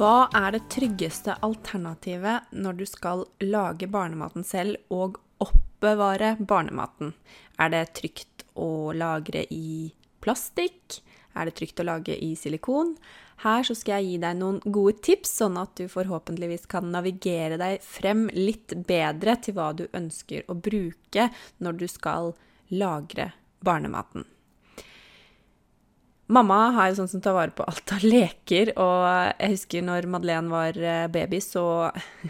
Hva er det tryggeste alternativet når du skal lage barnematen selv og oppbevare barnematen? Er det trygt å lagre i plastikk? Er det trygt å lage i silikon? Her så skal jeg gi deg noen gode tips, sånn at du forhåpentligvis kan navigere deg frem litt bedre til hva du ønsker å bruke når du skal lagre barnematen. Mamma har jo sånn som tar vare på alt av leker, og jeg husker når Madeleine var eh, baby, så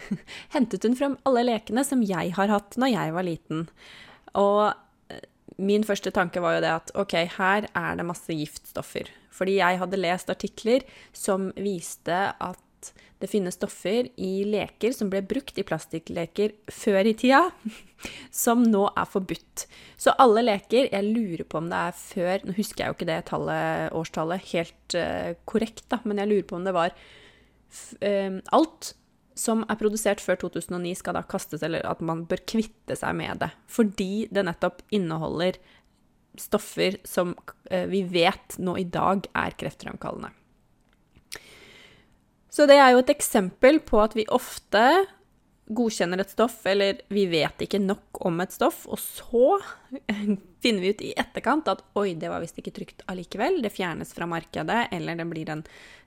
hentet hun frem alle lekene som jeg har hatt når jeg var liten. Og eh, min første tanke var jo det at ok, her er det masse giftstoffer. Fordi jeg hadde lest artikler som viste at det finnes stoffer i leker som ble brukt i plastikkleker før i tida, som nå er forbudt. Så alle leker Jeg lurer på om det er før Nå husker jeg jo ikke det tallet, årstallet helt uh, korrekt, da, men jeg lurer på om det var uh, Alt som er produsert før 2009, skal da kastes, eller at man bør kvitte seg med det. Fordi det nettopp inneholder stoffer som uh, vi vet nå i dag er kreftfremkallende. Så det er jo et eksempel på at vi ofte godkjenner et stoff, eller vi vet ikke nok om et stoff, og så finner vi ut i etterkant at oi, det var visst ikke trygt allikevel. Det fjernes fra markedet, eller det blir en,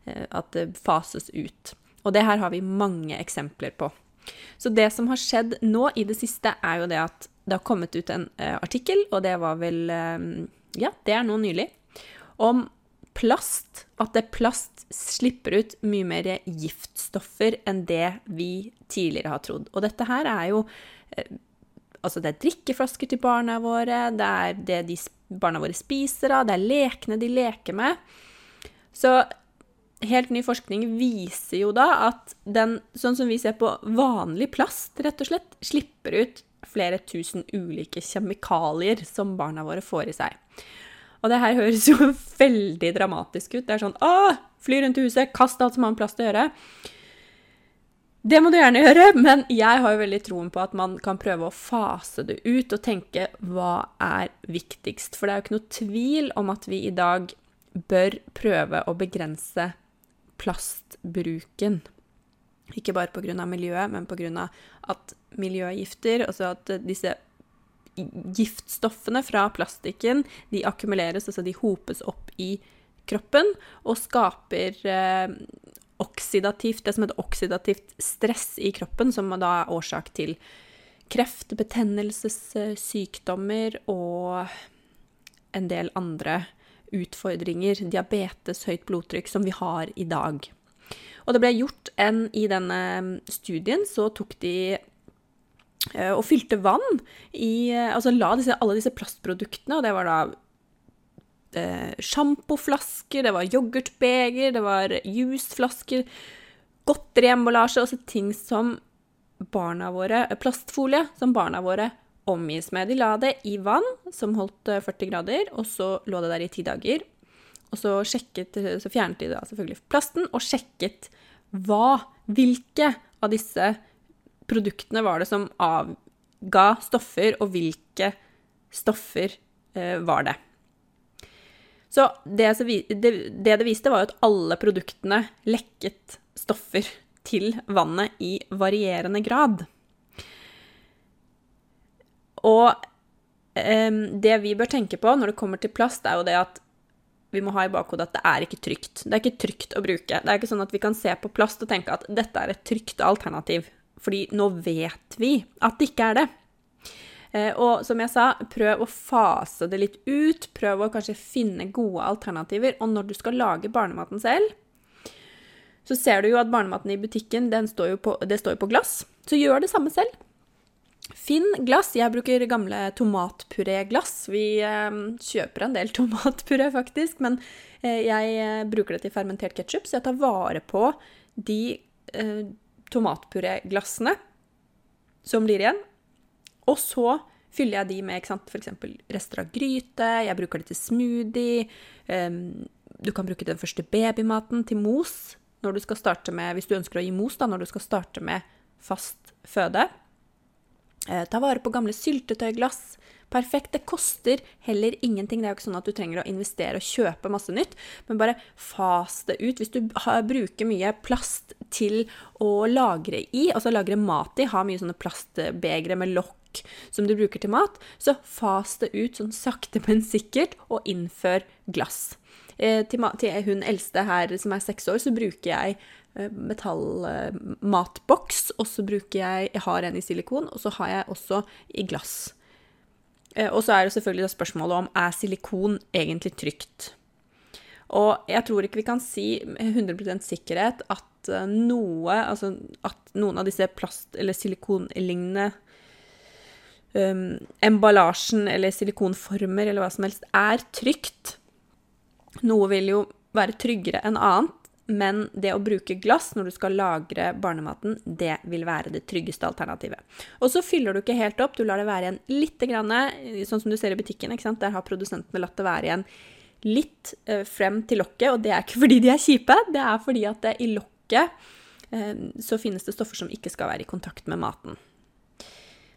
eh, at det fases ut. Og det her har vi mange eksempler på. Så det som har skjedd nå i det siste, er jo det at det har kommet ut en uh, artikkel, og det var vel uh, Ja, det er nå nylig. Om plast. At det plast slipper ut mye mer giftstoffer enn det vi tidligere har trodd. Og dette her er jo eh, Altså, det er drikkeflasker til barna våre, det er det de barna våre spiser av, det er lekene de leker med. Så helt ny forskning viser jo da at den, sånn som vi ser på vanlig plast, rett og slett, slipper ut flere tusen ulike kjemikalier som barna våre får i seg. Og det her høres jo veldig dramatisk ut. Det er sånn Å, fly rundt i huset, kast alt som har med plast å gjøre. Det må du gjerne gjøre, men jeg har jo veldig troen på at man kan prøve å fase det ut og tenke hva er viktigst? For det er jo ikke noe tvil om at vi i dag bør prøve å begrense plastbruken. Ikke bare pga. miljøet, men pga. at miljøgifter, altså at disse giftstoffene fra plastikken de akkumuleres, altså de hopes opp i kroppen og skaper eh, oksidativt, det som heter oksidativt stress i kroppen, som da er årsak til kreft, betennelsessykdommer og en del andre utfordringer, diabetes, høyt blodtrykk, som vi har i dag. Og det ble gjort en I denne studien så tok de og fylte vann i eh, Altså la disse, alle disse plastproduktene, og det var da eh, sjampoflasker, det var yoghurtbeger, det var jusflasker, godteriemballasje, altså ting som barna våre Plastfolie som barna våre omgis med. De la det i vann som holdt 40 grader, og så lå det der i ti dager. Og så, sjekket, så fjernet de da selvfølgelig plasten, og sjekket hva, hvilke av disse produktene var det som avga stoffer, og hvilke stoffer eh, var det. Så det, det, det viste, var at alle produktene lekket stoffer til vannet i varierende grad. Og eh, det vi bør tenke på når det kommer til plast, er jo det at vi må ha i bakhodet at det er ikke trygt. Det er ikke trygt å bruke. Det er ikke sånn at vi kan se på plast og tenke at dette er et trygt alternativ. Fordi nå vet vi at det ikke er det. Eh, og som jeg sa, prøv å fase det litt ut. Prøv å kanskje finne gode alternativer. Og når du skal lage barnematen selv, så ser du jo at barnematen i butikken, står på, det står jo på glass. Så gjør det samme selv. Finn glass. Jeg bruker gamle tomatpuréglass. Vi eh, kjøper en del tomatpuré, faktisk, men eh, jeg eh, bruker det til fermentert ketsjup, så jeg tar vare på de eh, tomatpuréglassene som blir igjen. Og så fyller jeg de med f.eks. rester av gryte, jeg bruker det til smoothie. Um, du kan bruke den første babymaten til mos når du skal starte med, hvis du ønsker å gi mos da, når du skal starte med fast føde. Eh, ta vare på gamle syltetøyglass. Perfekt. Det koster heller ingenting. Det er jo ikke sånn at du trenger å investere og kjøpe masse nytt, men bare fas det ut. Hvis du bruker mye plast til å lagre i, altså lagre mat i, har mye sånne plastbegre med lokk som du bruker til mat, så fas det ut sånn sakte, men sikkert, og innfør glass. Eh, til, til hun eldste her som er seks år, så bruker jeg metallmatboks, og så bruker jeg Jeg har en i silikon, og så har jeg også i glass. Eh, og så er det selvfølgelig spørsmålet om er silikon egentlig trygt. Og jeg tror ikke vi kan si med 100 sikkerhet at eh, noe Altså at noen av disse plast- eller silikonlignende um, emballasjen eller silikonformer eller hva som helst er trygt. Noe vil jo være tryggere enn annet. Men det å bruke glass når du skal lagre barnematen, det vil være det tryggeste alternativet. Og så fyller du ikke helt opp, du lar det være igjen litt, grann, sånn som du ser i butikken. Der har produsentene latt det være igjen litt eh, frem til lokket, og det er ikke fordi de er kjipe, det er fordi at i lokket eh, så finnes det stoffer som ikke skal være i kontakt med maten.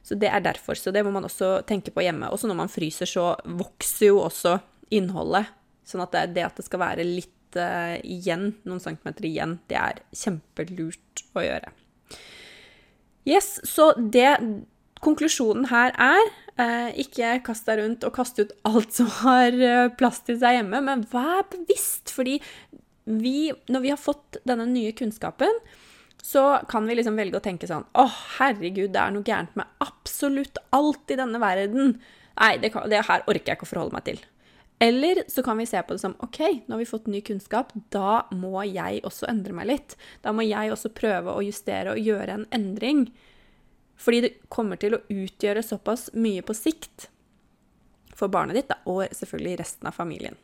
Så det er derfor. Så det må man også tenke på hjemme. Også når man fryser, så vokser jo også innholdet. Sånn at det, det at det skal være litt uh, igjen, noen centimeter igjen, det er kjempelurt å gjøre. Yes, så det konklusjonen her er uh, ikke kast deg rundt og kast ut alt som har uh, plass til seg hjemme, men vær bevisst, fordi vi, når vi har fått denne nye kunnskapen, så kan vi liksom velge å tenke sånn Å, herregud, det er noe gærent med absolutt alt i denne verden. Nei, det, det her orker jeg ikke å forholde meg til. Eller så kan vi se på det som OK, nå har vi fått ny kunnskap, da må jeg også endre meg litt. Da må jeg også prøve å justere og gjøre en endring. Fordi det kommer til å utgjøre såpass mye på sikt for barnet ditt, da, og selvfølgelig resten av familien.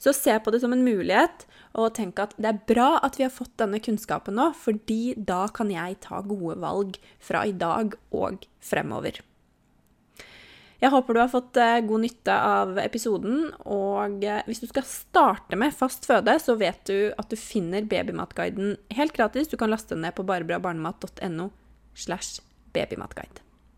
Så se på det som en mulighet, og tenk at det er bra at vi har fått denne kunnskapen nå, fordi da kan jeg ta gode valg fra i dag og fremover. Jeg håper du har fått eh, god nytte av episoden. Og eh, hvis du skal starte med fast føde, så vet du at du finner Babymatguiden helt gratis. Du kan laste den ned på barebrabarnemat.no slash babymatguide.